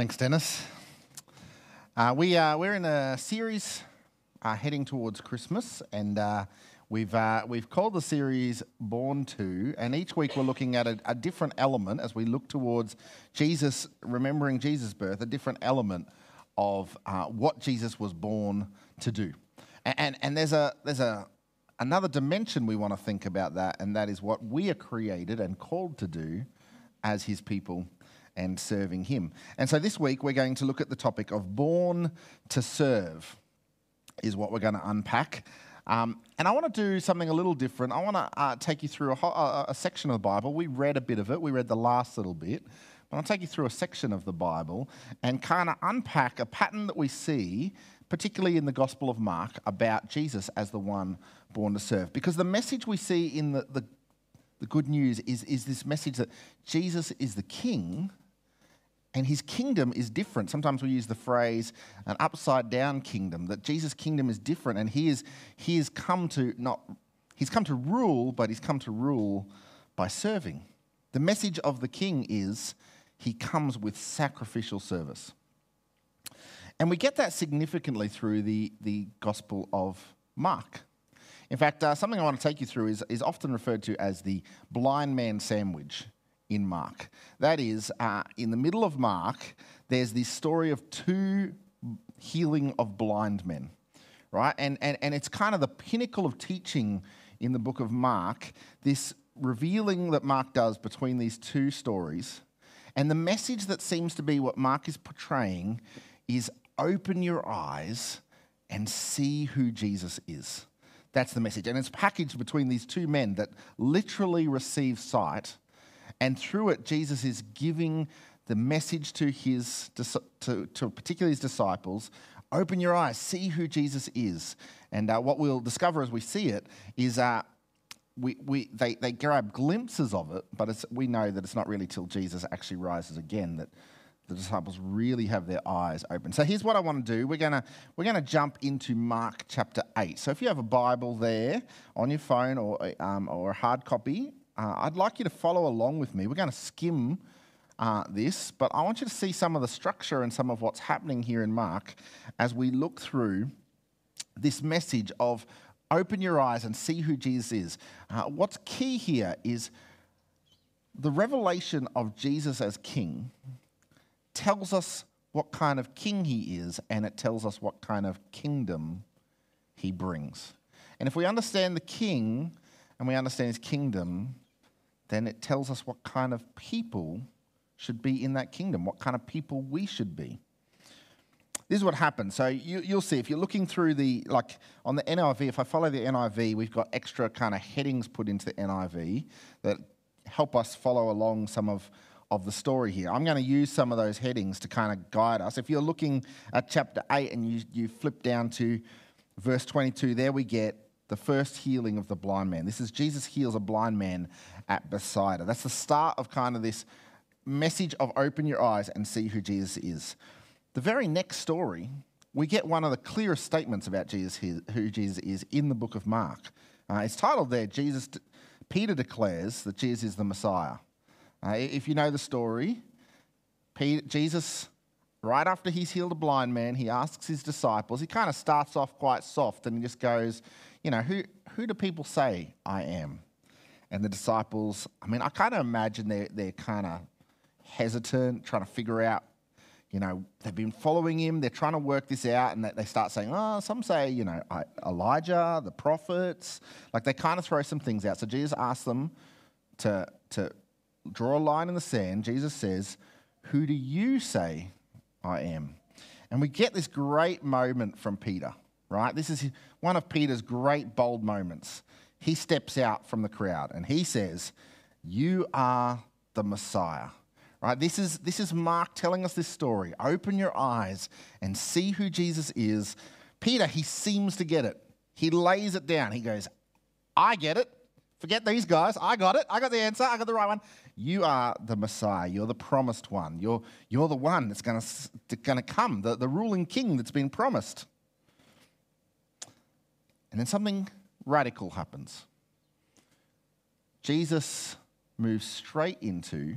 Thanks, Dennis. Uh, we, uh, we're in a series uh, heading towards Christmas, and uh, we've, uh, we've called the series Born to. And each week we're looking at a, a, different element as we look towards Jesus, remembering Jesus' birth, a different element of uh, what Jesus was born to do. And, and, and there's, a, there's a, another dimension we want to think about that, and that is what we are created and called to do as his people and serving Him. And so this week we're going to look at the topic of born to serve, is what we're going to unpack. Um, and I want to do something a little different. I want to uh, take you through a, a, a, section of the Bible. We read a bit of it, we read the last little bit. But I'll take you through a section of the Bible and kind of unpack a pattern that we see, particularly in the Gospel of Mark, about Jesus as the one born to serve. Because the message we see in the, the, the good news is, is this message that Jesus is the King and his kingdom is different. Sometimes we use the phrase an upside down kingdom, that Jesus' kingdom is different, and he is he has come to not he's come to rule, but he's come to rule by serving. The message of the king is he comes with sacrificial service. And we get that significantly through the, the Gospel of Mark. In fact, uh, something I want to take you through is, is often referred to as the blind man sandwich in Mark. That is, uh, in the middle of Mark, there's this story of two healing of blind men, right? And, and, and it's kind of the pinnacle of teaching in the book of Mark, this revealing that Mark does between these two stories. And the message that seems to be what Mark is portraying is open your eyes and see who Jesus is. That's the message. And it's packaged between these two men that literally receive sight and through it, Jesus is giving the message to his, to, to particularly his disciples open your eyes, see who Jesus is. And uh, what we'll discover as we see it is uh, we, we, they, they grab glimpses of it, but we know that it's not really till Jesus actually rises again that the disciples really have their eyes open. So here's what I want to do. We're going to we're to jump into Mark chapter 8. So if you have a Bible there on your phone or, um, or a hard copy, uh, I'd like you to follow along with me. We're going to skim uh, this, but I want you to see some of the structure and some of what's happening here in Mark as we look through this message of open your eyes and see who Jesus is. Uh, what's key here is the revelation of Jesus as king tells us what kind of king he is, and it tells us what kind of kingdom he brings. And if we understand the king and we understand his kingdom, then it tells us what kind of people should be in that kingdom, what kind of people we should be. This is what happens. So you, will see if you're looking through the, like on the NIV, if I follow the NIV, we've got extra kind of headings put into the NIV that help us follow along some of, of the story here. I'm going to use some of those headings to kind of guide us. If you're looking at chapter 8 and you, you flip down to verse 22, there we get the first healing of the blind man. This is Jesus heals a blind man at Bethsaida. That's the start of kind of this message of open your eyes and see who Jesus is. The very next story, we get one of the clearest statements about Jesus, who Jesus is, in the book of Mark. Uh, it's titled there, Jesus, Peter declares that Jesus is the Messiah. Uh, if you know the story, Peter, Jesus, right after he's healed a blind man, he asks his disciples, he kind of starts off quite soft and he just goes, you know, who, who do people say I am? And the disciples, I mean, I kind of imagine they're, they're kind of hesitant, trying to figure out, you know, they've been following him, they're trying to work this out, and they start saying, oh, some say, you know, Elijah, the prophets. Like they kind of throw some things out. So Jesus asks them to, to draw a line in the sand. Jesus says, Who do you say I am? And we get this great moment from Peter, right? This is one of Peter's great bold moments he steps out from the crowd and he says, You are the Messiah. Right? This is, this is Mark telling us this story. Open your eyes and see who Jesus is. Peter, he seems to get it. He lays it down. He goes, I get it. Forget these guys. I got it. I got the answer. I got the right one. You are the Messiah. You're the promised one. You're, you're the one that's going to come, the, the ruling king that's been promised. And then something radical happens. Jesus moves straight into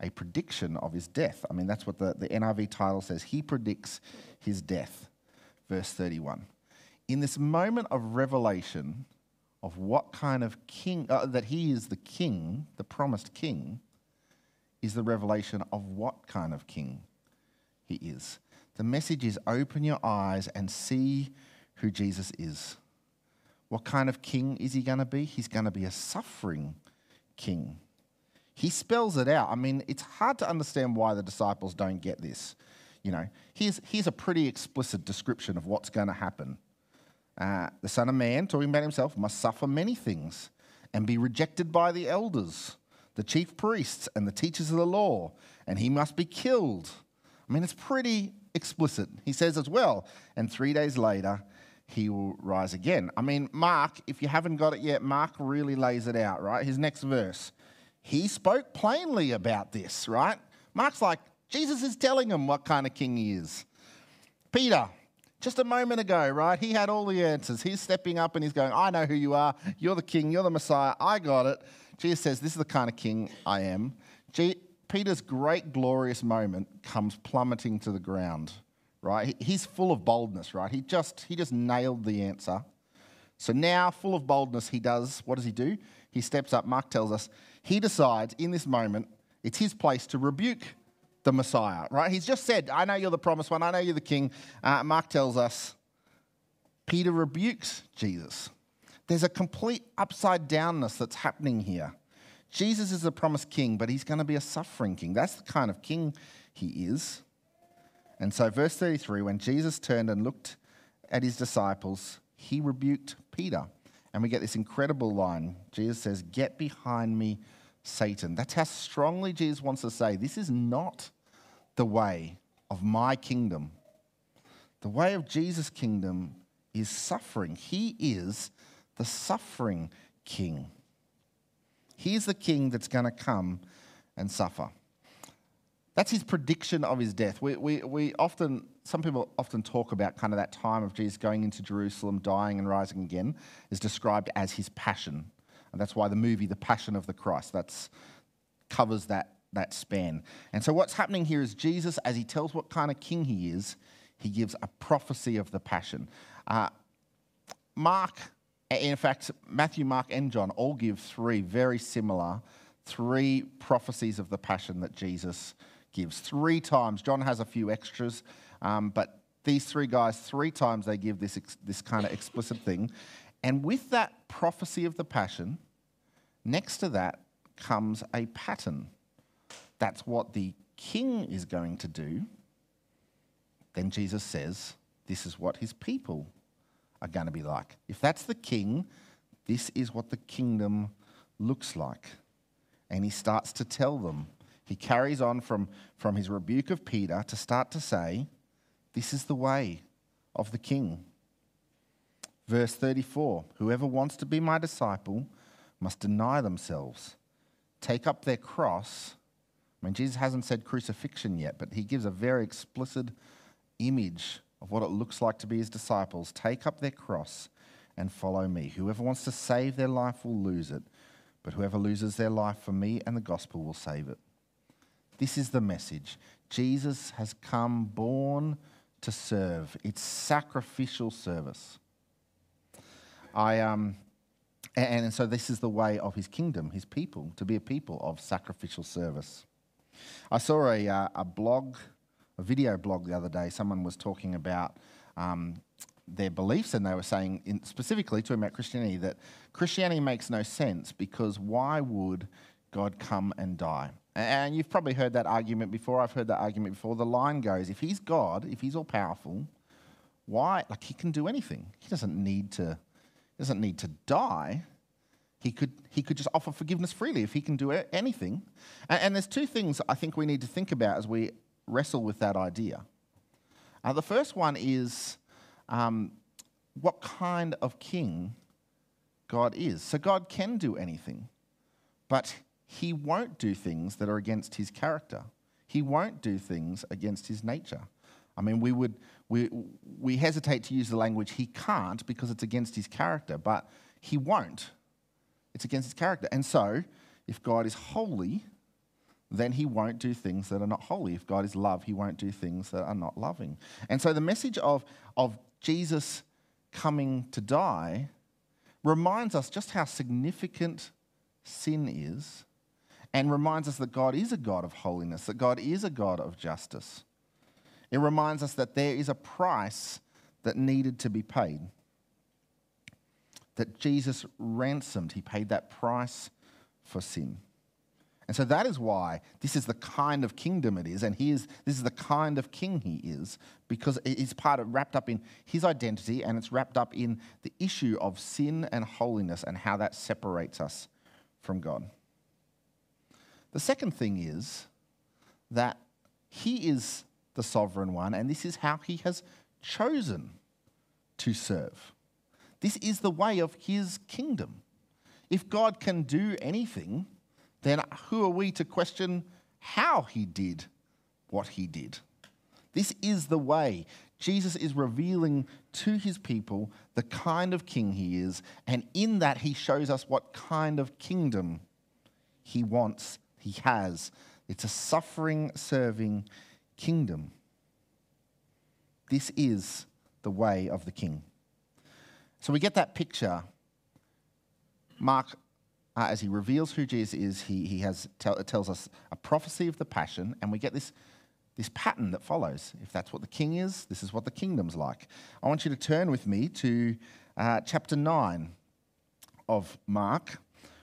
a prediction of his death. I mean, that's what the, the NIV title says. He predicts his death. Verse 31. In this moment of revelation of what kind of king, uh, that he is the king, the promised king, is the revelation of what kind of king he is. The message is open your eyes and see who Jesus is. What kind of king is he going to be? He's going to be a suffering king. He spells it out. I mean, it's hard to understand why the disciples don't get this. You know, here's, here's a pretty explicit description of what's going to happen. Uh, the Son of Man, talking about himself, must suffer many things and be rejected by the elders, the chief priests, and the teachers of the law, and he must be killed. I mean, it's pretty explicit. He says as well, and three days later, he will rise again. I mean, Mark, if you haven't got it yet, Mark really lays it out, right? His next verse. He spoke plainly about this, right? Mark's like, Jesus is telling him what kind of king he is. Peter, just a moment ago, right? He had all the answers. He's stepping up and he's going, I know who you are. You're the king. You're the Messiah. I got it. Jesus says, This is the kind of king I am. G- Peter's great, glorious moment comes plummeting to the ground right? He's full of boldness, right? He just, he just nailed the answer. So now, full of boldness, he does, what does he do? He steps up, Mark tells us, he decides in this moment, it's his place to rebuke the Messiah, right? He's just said, I know you're the promised one, I know you're the king. Uh, Mark tells us, Peter rebukes Jesus. There's a complete upside downness that's happening here. Jesus is the promised king, but he's going to be a suffering king. That's the kind of king he is. And so, verse 33 when Jesus turned and looked at his disciples, he rebuked Peter. And we get this incredible line. Jesus says, Get behind me, Satan. That's how strongly Jesus wants to say, This is not the way of my kingdom. The way of Jesus' kingdom is suffering. He is the suffering king. He's the king that's going to come and suffer. That's his prediction of his death. We, we, we often, some people often talk about kind of that time of Jesus going into Jerusalem, dying and rising again, is described as his passion. And that's why the movie, The Passion of the Christ, that's, covers that, that span. And so what's happening here is Jesus, as he tells what kind of king he is, he gives a prophecy of the passion. Uh, Mark, in fact, Matthew, Mark, and John all give three very similar, three prophecies of the passion that Jesus gives three times. John has a few extras, um, but these three guys, three times they give this, this kind of explicit thing. And with that prophecy of the passion, next to that comes a pattern. That's what the king is going to do. Then Jesus says, This is what his people are going to be like. If that's the king, this is what the kingdom looks like. And he starts to tell them he carries on from, from his rebuke of Peter to start to say, This is the way of the king. Verse 34 Whoever wants to be my disciple must deny themselves, take up their cross. I mean, Jesus hasn't said crucifixion yet, but he gives a very explicit image of what it looks like to be his disciples. Take up their cross and follow me. Whoever wants to save their life will lose it, but whoever loses their life for me and the gospel will save it. This is the message. Jesus has come born to serve. It's sacrificial service. I um, and and so this is the way of his kingdom, his people, to be a people of sacrificial service. I saw a, uh, a blog, a video blog the other day. Someone was talking about um, their beliefs, and they were saying, in, specifically talking about Christianity, that Christianity makes no sense because why would God come and die? And you've probably heard that argument before. I've heard that argument before. The line goes if he's God, if he's all powerful, why? Like, he can do anything. He doesn't need to, doesn't need to die. He could, he could just offer forgiveness freely if he can do anything. And, and there's two things I think we need to think about as we wrestle with that idea. Uh, the first one is um, what kind of king God is. So, God can do anything, but he won't do things that are against his character. He won't do things against his nature. I mean, we would we, we hesitate to use the language he can't because it's against his character, but he won't. It's against his character. And so, if God is holy, then he won't do things that are not holy. If God is love, he won't do things that are not loving. And so the message of, of Jesus coming to die reminds us just how significant sin is and reminds us that God is a God of holiness, that God is a God of justice. It reminds us that there is a price that needed to be paid. That Jesus ransomed, he paid that price for sin. And so that is why this is the kind of kingdom it is, and he is, this is the kind of king he is, because it's part of wrapped up in his identity and it's wrapped up in the issue of sin and holiness and how that separates us from God. The second thing is that he is the sovereign one, and this is how he has chosen to serve. This is the way of his kingdom. If God can do anything, then who are we to question how he did what he did? This is the way. Jesus is revealing to his people the kind of king he is, and in that he shows us what kind of kingdom he wants, he has. It's a suffering, serving kingdom. This is the way of the king. So we get that picture. Mark uh, as he reveals who Jesus is, he, he has tell, tells us a prophecy of the passion, and we get this, this pattern that follows. If that's what the king is, this is what the kingdom's like. I want you to turn with me to uh, chapter 9 of Mark.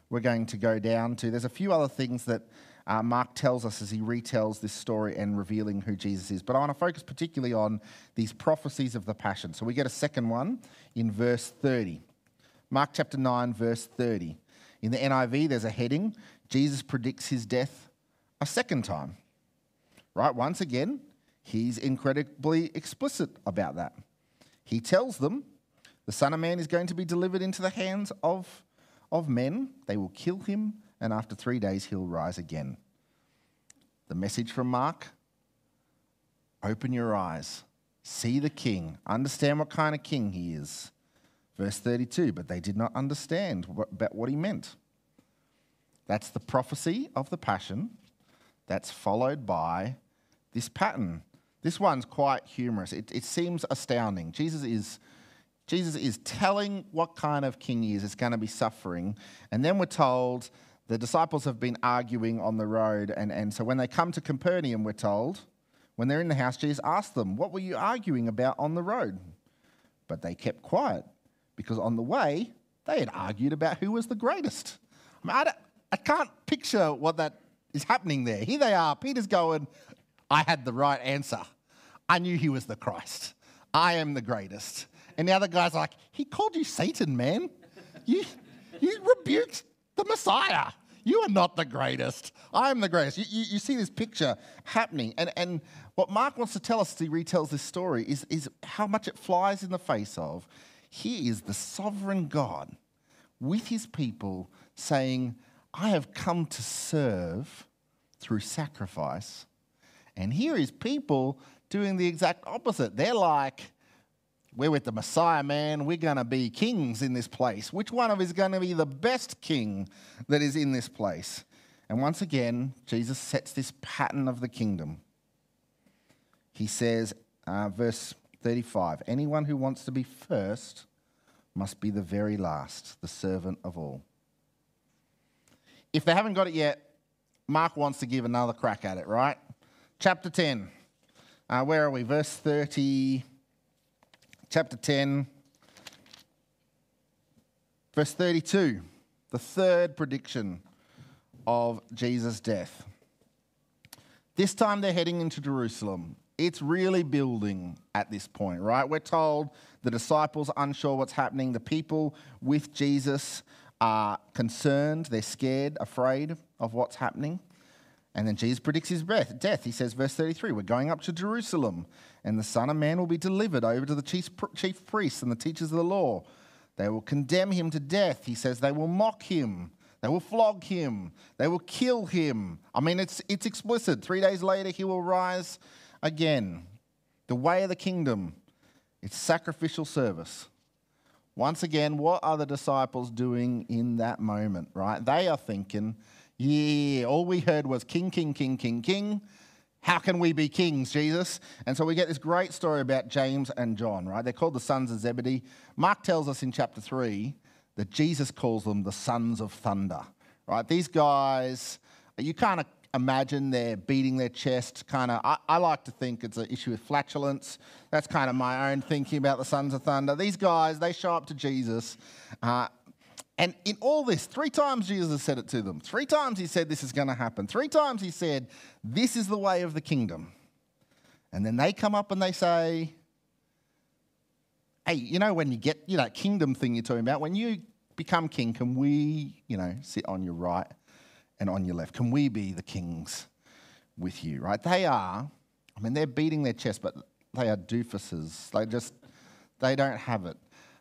We're going to go down to, there's a few other things that uh, Mark tells us as he retells this story and revealing who Jesus is. But I want to focus particularly on these prophecies of the Passion. So we get a second one in verse 30. Mark chapter 9, verse 30. In the NIV, there's a heading Jesus predicts his death a second time. Right? Once again, he's incredibly explicit about that. He tells them the Son of Man is going to be delivered into the hands of, of men. They will kill him, and after three days, he'll rise again. The message from Mark open your eyes, see the king, understand what kind of king he is. Verse 32 But they did not understand what, about what he meant. That's the prophecy of the Passion that's followed by this pattern. This one's quite humorous. It, it seems astounding. Jesus is, Jesus is telling what kind of king he is. It's going to be suffering. And then we're told the disciples have been arguing on the road. And, and so when they come to Capernaum, we're told, when they're in the house, Jesus asked them, What were you arguing about on the road? But they kept quiet because on the way, they had argued about who was the greatest. I, mean, I, I can't picture what that is happening there. Here they are. Peter's going, I had the right answer. I knew he was the Christ. I am the greatest. And the other guy's like, he called you Satan, man. You, you rebuked the Messiah. You are not the greatest. I am the greatest. You, you, you, see this picture happening. And, and what Mark wants to tell us as he retells this story is, is how much it flies in the face of he is the sovereign God with his people saying, I have come to serve through sacrifice. And here is people doing the exact opposite. They're like, we're with the Messiah, man. We're going to be kings in this place. Which one of us is going to be the best king that is in this place? And once again, Jesus sets this pattern of the kingdom. He says, uh, verse 35 Anyone who wants to be first must be the very last, the servant of all. If they haven't got it yet, Mark wants to give another crack at it, right? Chapter 10. Uh, where are we? Verse 30. Chapter 10. Verse 32. The third prediction of Jesus' death. This time they're heading into Jerusalem it's really building at this point, right? We're told the disciples are unsure what's happening. The people with Jesus are concerned, they're scared, afraid of what's happening. And then Jesus predicts his death. He says, verse 33, We're going up to Jerusalem, and the Son of Man will be delivered over to the chief, chief priests and the teachers of the law. They will condemn him to death. He says, They will mock him. They will flog him. They will kill him. I mean, it's, it's explicit. Three days later, he will rise again. The way of the kingdom, it's sacrificial service. Once again, what are the disciples doing in that moment, right? They are thinking, Yeah, all we heard was king, king, king, king, king. How can we be kings, Jesus? And so we get this great story about James and John, right? They're called the sons of Zebedee. Mark tells us in chapter 3 that Jesus calls them the sons of thunder, right? These guys, you kind of imagine they're beating their chest, kind of. I, I, like to think it's an issue with flatulence. That's kind of my own thinking about the sons of thunder. These guys, they show up to Jesus. Uh, and in all this, three times Jesus said it to them. Three times he said this is going to happen. Three times he said, This is the way of the kingdom. And then they come up and they say, Hey, you know, when you get, you know, kingdom thing you're talking about, when you become king, can we, you know, sit on your right and on your left? Can we be the kings with you, right? They are, I mean, they're beating their chest, but they are doofuses. They just, they don't have it.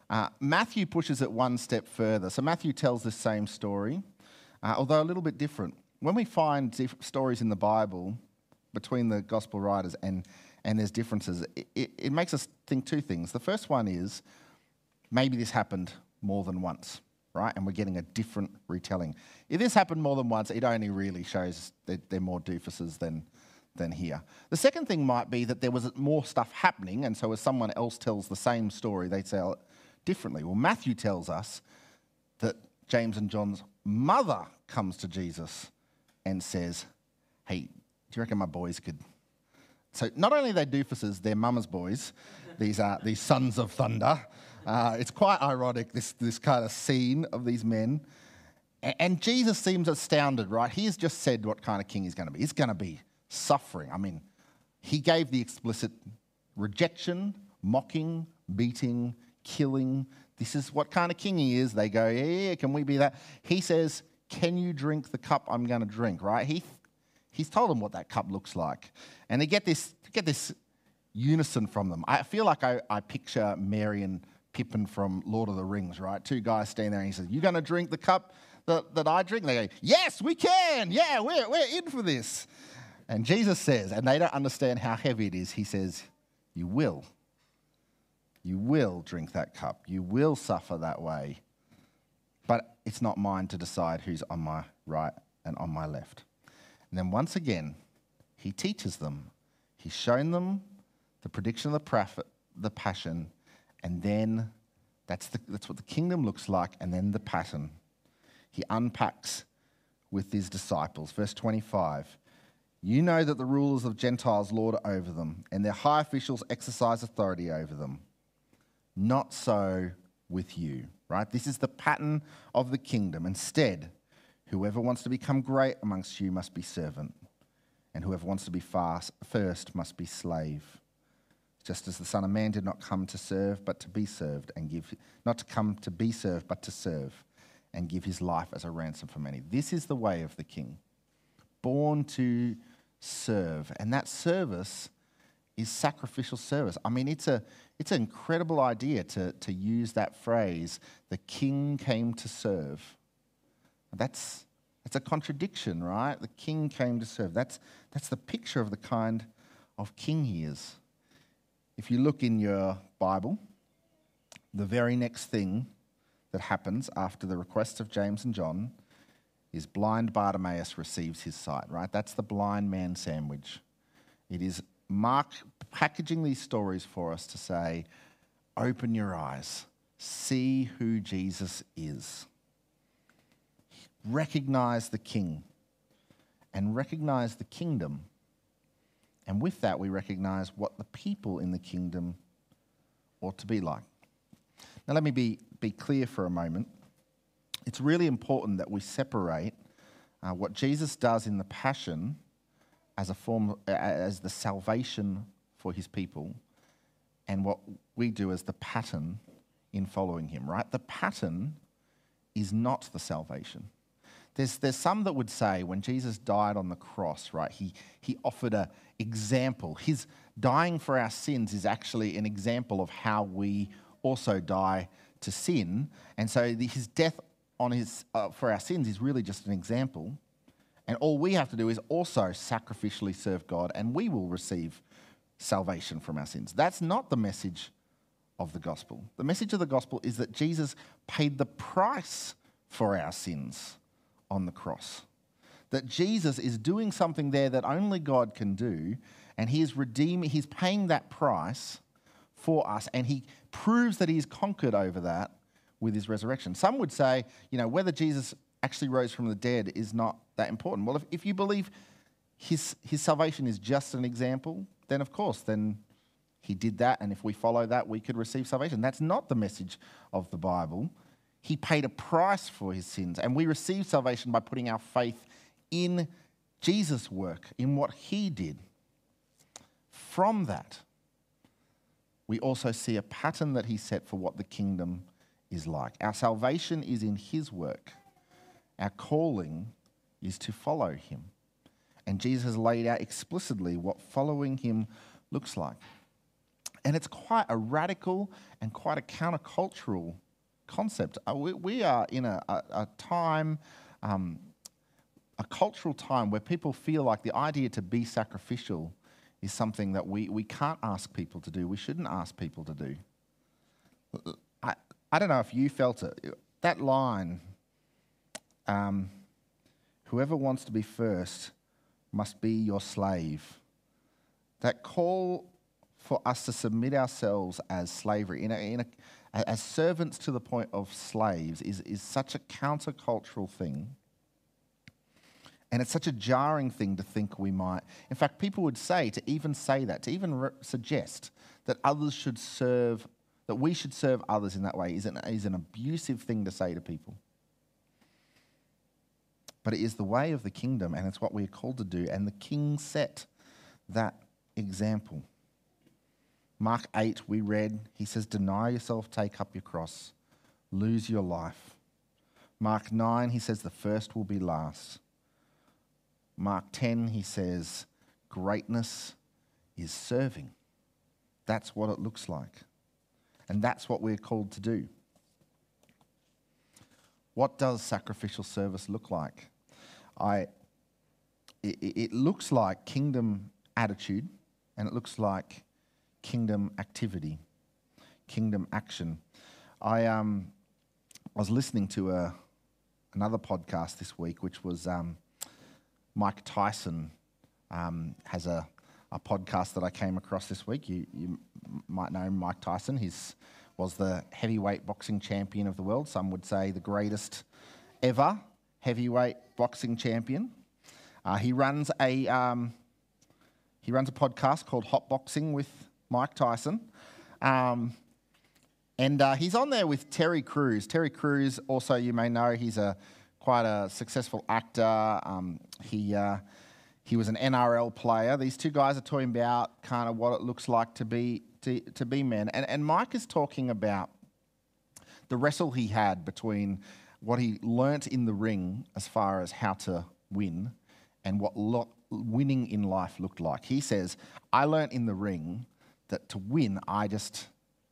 Uh, Matthew pushes it one step further. So Matthew tells the same story, uh, although a little bit different. When we find diff- stories in the Bible between the gospel writers and, and there's differences, it, it, it makes us think two things. The first one is maybe this happened more than once, right? And we're getting a different retelling. If this happened more than once, it only really shows that they're more doofuses than, than here. The second thing might be that there was more stuff happening, and so as someone else tells the same story, they tell differently. Well, Matthew tells us that James and John's mother comes to Jesus and says, Hey, do you reckon my boys could? So not only are they doofuses, they're mama's boys, these, are, these sons of thunder. Uh, it's quite ironic, this, this kind of scene of these men. And Jesus seems astounded, right? He has just said what kind of king he's going to be. He's going to be suffering. I mean, he gave the explicit rejection, mocking, beating, killing. This is what kind of king he is. They go, yeah, yeah, can we be that? He says, can you drink the cup I'm going to drink, right? He, he's told them what that cup looks like. And they get this, get this unison from them. I feel like I, I picture Merry and Pippin from Lord of the Rings, right? Two guys standing there and he says, you going to drink the cup that, that I drink? They go, yes, we can. Yeah, we're, we're in for this. And Jesus says, and they don't understand how heavy it is, he says, you will. You will drink that cup. You will suffer that way. But it's not mine to decide who's on my right and on my left. And then once again, he teaches them. He's shown them the prediction of the prophet, the passion, and then that's, the, that's what the kingdom looks like, and then the pattern. He unpacks with his disciples. Verse 25 You know that the rulers of Gentiles lord over them, and their high officials exercise authority over them. Not so with you, right? This is the pattern of the kingdom. Instead, whoever wants to become great amongst you must be servant, and whoever wants to be fast, first must be slave. Just as the Son of Man did not come to serve, but to be served, and give, not to come to be served, but to serve, and give his life as a ransom for many. This is the way of the king, born to serve. And that service is sacrificial service. I mean, it's, a, it's an incredible idea to, to use that phrase, the king came to serve. That's, that's a contradiction, right? The king came to serve. That's, that's the picture of the kind of king he is. If you look in your Bible, the very next thing that happens after the request of James and John is blind Bartimaeus receives his sight, right? That's the blind man sandwich. It is Mark packaging these stories for us to say, open your eyes, see who Jesus is. Recognize the King and recognize the kingdom. And with that, we recognize what the people in the kingdom ought to be like. Now, let me be, be clear for a moment. It's really important that we separate uh, what Jesus does in the Passion as a form, as the salvation for his people, and what we do as the pattern in following him, right? The pattern is not the salvation. There's, there's some that would say when Jesus died on the cross, right, he, he offered an example. His dying for our sins is actually an example of how we also die to sin. And so the, his death on his, uh, for our sins is really just an example. And all we have to do is also sacrificially serve God, and we will receive salvation from our sins. That's not the message of the gospel. The message of the gospel is that Jesus paid the price for our sins on the cross. that Jesus is doing something there that only God can do, and he is redeeming, he's paying that price for us, and he proves that he's conquered over that with his resurrection. Some would say, you know, whether Jesus actually rose from the dead is not that important. Well, if, if you believe his, his salvation is just an example, then of course, then he did that, and if we follow that, we could receive salvation. That's not the message of the Bible. He paid a price for his sins, and we receive salvation by putting our faith in Jesus' work, in what he did. From that, we also see a pattern that he set for what the kingdom is like. Our salvation is in his work, our calling is to follow him. And Jesus has laid out explicitly what following him looks like. And it's quite a radical and quite a countercultural concept. Uh, we, are in a, a, a time, um, a cultural time where people feel like the idea to be sacrificial is something that we, we can't ask people to do. We shouldn't ask people to do. I, I don't know if you felt it. That line, um, whoever wants to be first must be your slave. That call for us to submit ourselves as slavery, in a, in a, as servants to the point of slaves, is, is such a countercultural thing. And it's such a jarring thing to think we might. In fact, people would say, to even say that, to even re- suggest that others should serve, that we should serve others in that way, is an, is an abusive thing to say to people. But it is the way of the kingdom, and it's what we are called to do. And the king set that example. Mark 8, we read, he says, Deny yourself, take up your cross, lose your life. Mark 9, he says, The first will be last. Mark 10, he says, Greatness is serving. That's what it looks like. And that's what we're called to do. What does sacrificial service look like? I, it, it looks like kingdom attitude and it looks like kingdom activity, kingdom action. I um, was listening to a, another podcast this week, which was um, Mike Tyson um, has a, a podcast that I came across this week. You, you might know Mike Tyson. He was the heavyweight boxing champion of the world. Some would say the greatest ever heavyweight boxing champion. Uh, he runs a um, he runs a podcast called Hot Boxing with Mike Tyson. Um, and uh, he's on there with Terry Crews. Terry Crews, also, you may know, he's a quite a successful actor. Um, he, uh, he was an NRL player. These two guys are talking about kind of what it looks like to be, to, to be men. And, and Mike is talking about the wrestle he had between what he learnt in the ring as far as how to win and what lo- winning in life looked like. He says, I learnt in the ring that to win, I just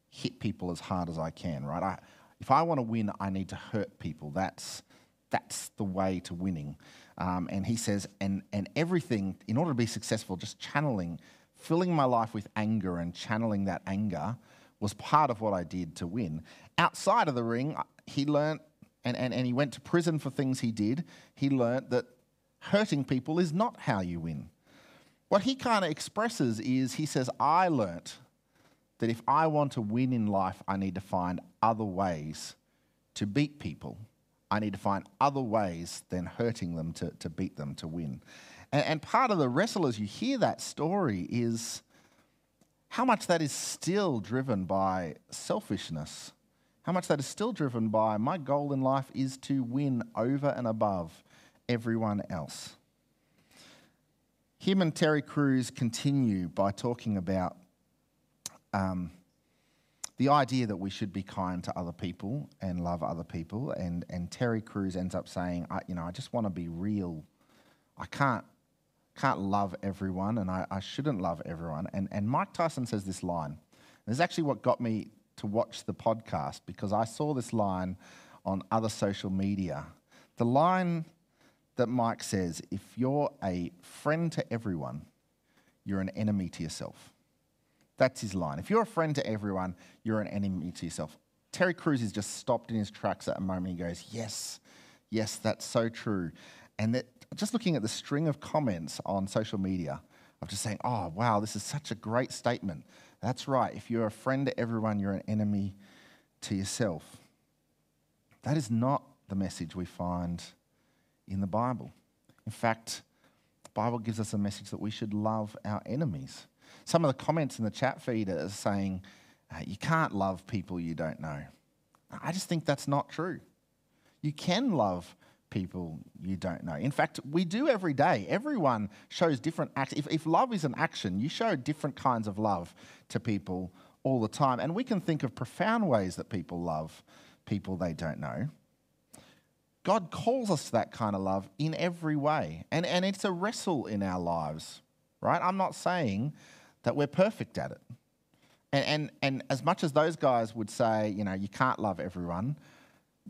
hit people as hard as I can, right? I, if I want to win, I need to hurt people. That's, that's the way to winning. Um, and he says, and, and everything, in order to be successful, just channeling, filling my life with anger and channeling that anger was part of what I did to win. Outside of the ring, he learnt, and, and, and he went to prison for things he did, he learnt that hurting people is not how you win. What he kind of expresses is he says, I learnt that if I want to win in life, I need to find other ways to beat people. I need to find other ways than hurting them to, to beat them to win. And, and part of the wrestle as you hear that story is how much that is still driven by selfishness. How much that is still driven by my goal in life is to win over and above everyone else him and Terry Crews continue by talking about um, the idea that we should be kind to other people and love other people. And, and Terry Crews ends up saying, I, you know, I just want to be real. I can't, can't love everyone and I, I shouldn't love everyone. And, and Mike Tyson says this line. This is actually what got me to watch the podcast because I saw this line on other social media. The line that Mike says if you're a friend to everyone, you're an enemy to yourself. That's his line. If you're a friend to everyone, you're an enemy to yourself. Terry Crews is just stopped in his tracks at a moment. He goes, Yes, yes, that's so true. And that just looking at the string of comments on social media of just saying, oh, wow, this is such a great statement. That's right. If you're a friend to everyone, you're an enemy to yourself. That is not the message we find in the Bible. In fact, the Bible gives us a message that we should love our enemies. Some of the comments in the chat feed are saying, uh, you can't love people you don't know. I just think that's not true. You can love people you don't know. In fact, we do every day. Everyone shows different acts. If, if love is an action, you show different kinds of love to people all the time. And we can think of profound ways that people love people they don't know. God calls us to that kind of love in every way. And, and it's a wrestle in our lives, right? I'm not saying that we're perfect at it. And, and, and as much as those guys would say, you know, you can't love everyone,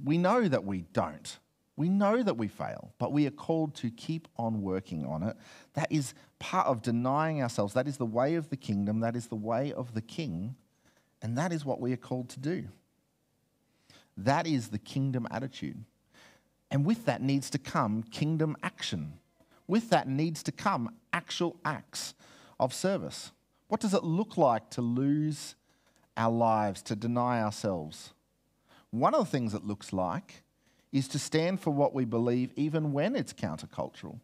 we know that we don't. We know that we fail, but we are called to keep on working on it. That is part of denying ourselves. That is the way of the kingdom. That is the way of the king. And that is what we are called to do. That is the kingdom attitude. And with that needs to come kingdom action. With that needs to come actual acts of service. What does it look like to lose our lives, to deny ourselves? One of the things it looks like is to stand for what we believe even when it's countercultural.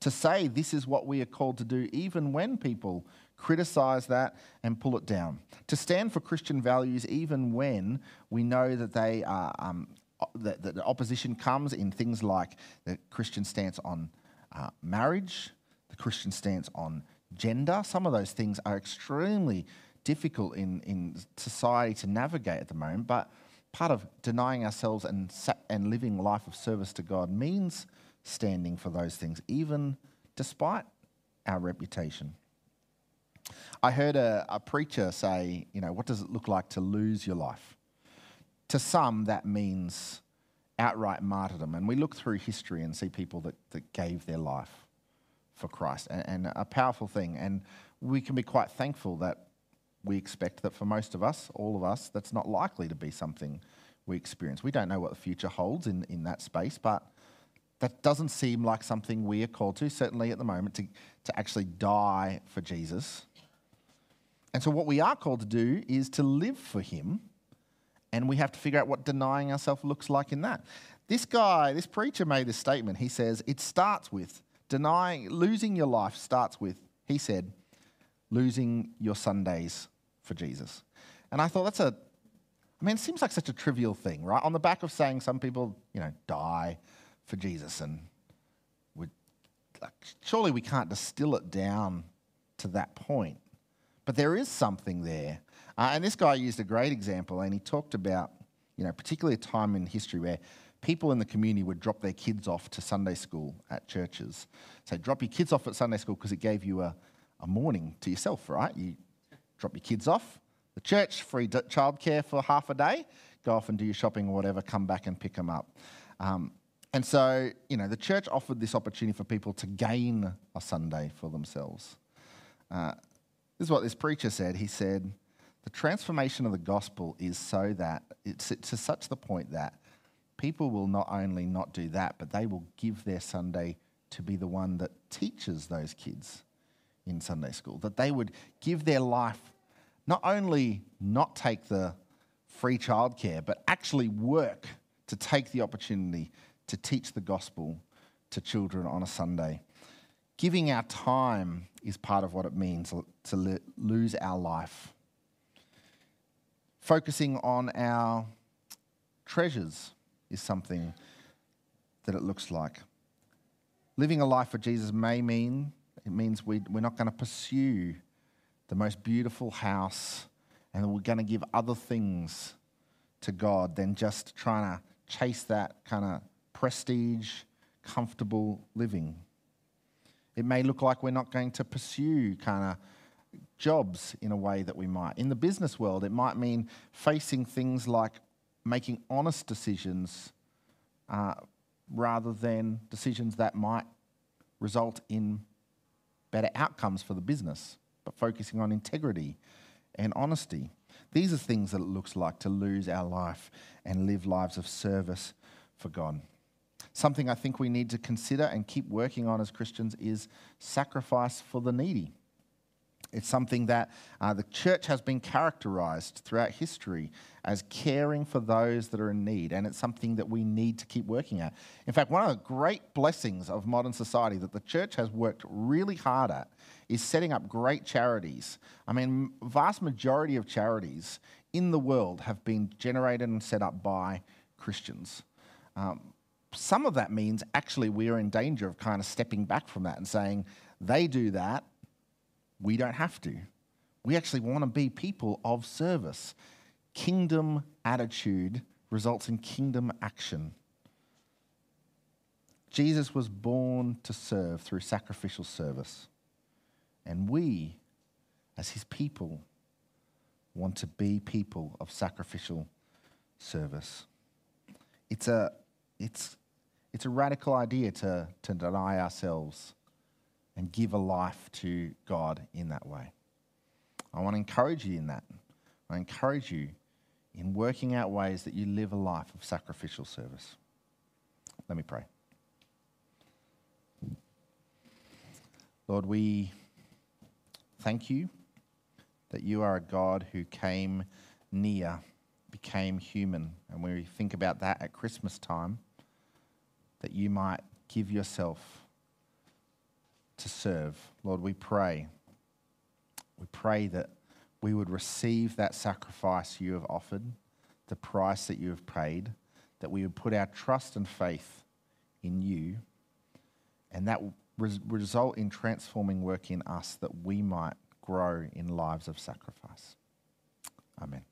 To say this is what we are called to do even when people criticize that and pull it down. To stand for Christian values even when we know that they are um, that, that the opposition comes in things like the Christian stance on uh, marriage, the Christian stance on gender. Some of those things are extremely difficult in, in society to navigate at the moment, but part of denying ourselves and, and living life of service to God means standing for those things, even despite our reputation. I heard a, a, preacher say, you know, what does it look like to lose your life? To some, that means outright martyrdom. And we look through history and see people that, that gave their life for Christ, and, and a powerful thing. And we can be quite thankful that we expect that for most of us, all of us, that's not likely to be something we experience. We don't know what the future holds in, in that space, but that doesn't seem like something we are called to, certainly at the moment, to, to actually die for Jesus. And so, what we are called to do is to live for Him, and we have to figure out what denying ourselves looks like in that. This guy, this preacher made this statement. He says, It starts with denying, losing your life starts with, he said, losing your Sundays for Jesus. And I thought that's a, I mean, it seems like such a trivial thing, right? On the back of saying some people, you know, die for Jesus, and we like, surely we can't distill it down to that point. But there is something there. Uh, and this guy used a great example, and he talked about, you know, particularly a time in history where people in the community would drop their kids off to Sunday school at churches. So drop your kids off at Sunday school because it gave you a, a morning to yourself, right? You drop your kids off, the church, free childcare for half a day, go off and do your shopping or whatever, come back and pick them up. Um, and so, you know, the church offered this opportunity for people to gain a Sunday for themselves. Uh, this is what this preacher said. He said, The transformation of the gospel is so that it's to such the point that people will not only not do that, but they will give their Sunday to be the one that teaches those kids in Sunday school. That they would give their life not only not take the free childcare, but actually work to take the opportunity to teach the gospel to children on a Sunday. Giving our time is part of what it means to lose our life. Focusing on our treasures is something that it looks like. Living a life for Jesus may mean it means we, we're not going to pursue the most beautiful house and we're going to give other things to God than just trying to chase that kind of prestige, comfortable living. It may look like we're not going to pursue kind of jobs in a way that we might. In the business world, it might mean facing things like making honest decisions uh, rather than decisions that might result in better outcomes for the business, but focusing on integrity and honesty. These are things that it looks like to lose our life and live lives of service for God. something I think we need to consider and keep working on as Christians is sacrifice for the needy. It's something that uh, the church has been characterized throughout history as caring for those that are in need, and it's something that we need to keep working at. In fact, one of the great blessings of modern society that the church has worked really hard at is setting up great charities. I mean, vast majority of charities in the world have been generated and set up by Christians. Um, some of that means actually we are in danger of kind of stepping back from that and saying, they do that, we don't have to. We actually want to be people of service. Kingdom attitude results in kingdom action. Jesus was born to serve through sacrificial service. And we, as his people, want to be people of sacrificial service. It's a, it's, it's a radical idea to, to deny ourselves and give a life to God in that way. I want to encourage you in that. I encourage you in working out ways that you live a life of sacrificial service. Let me pray. Lord, we thank you that you are a God who came near, became human. And when we think about that at Christmas time, that you might give yourself to serve. Lord, we pray. We pray that we would receive that sacrifice you have offered, the price that you have paid, that we would put our trust and faith in you, and that would result in transforming work in us that we might grow in lives of sacrifice. Amen.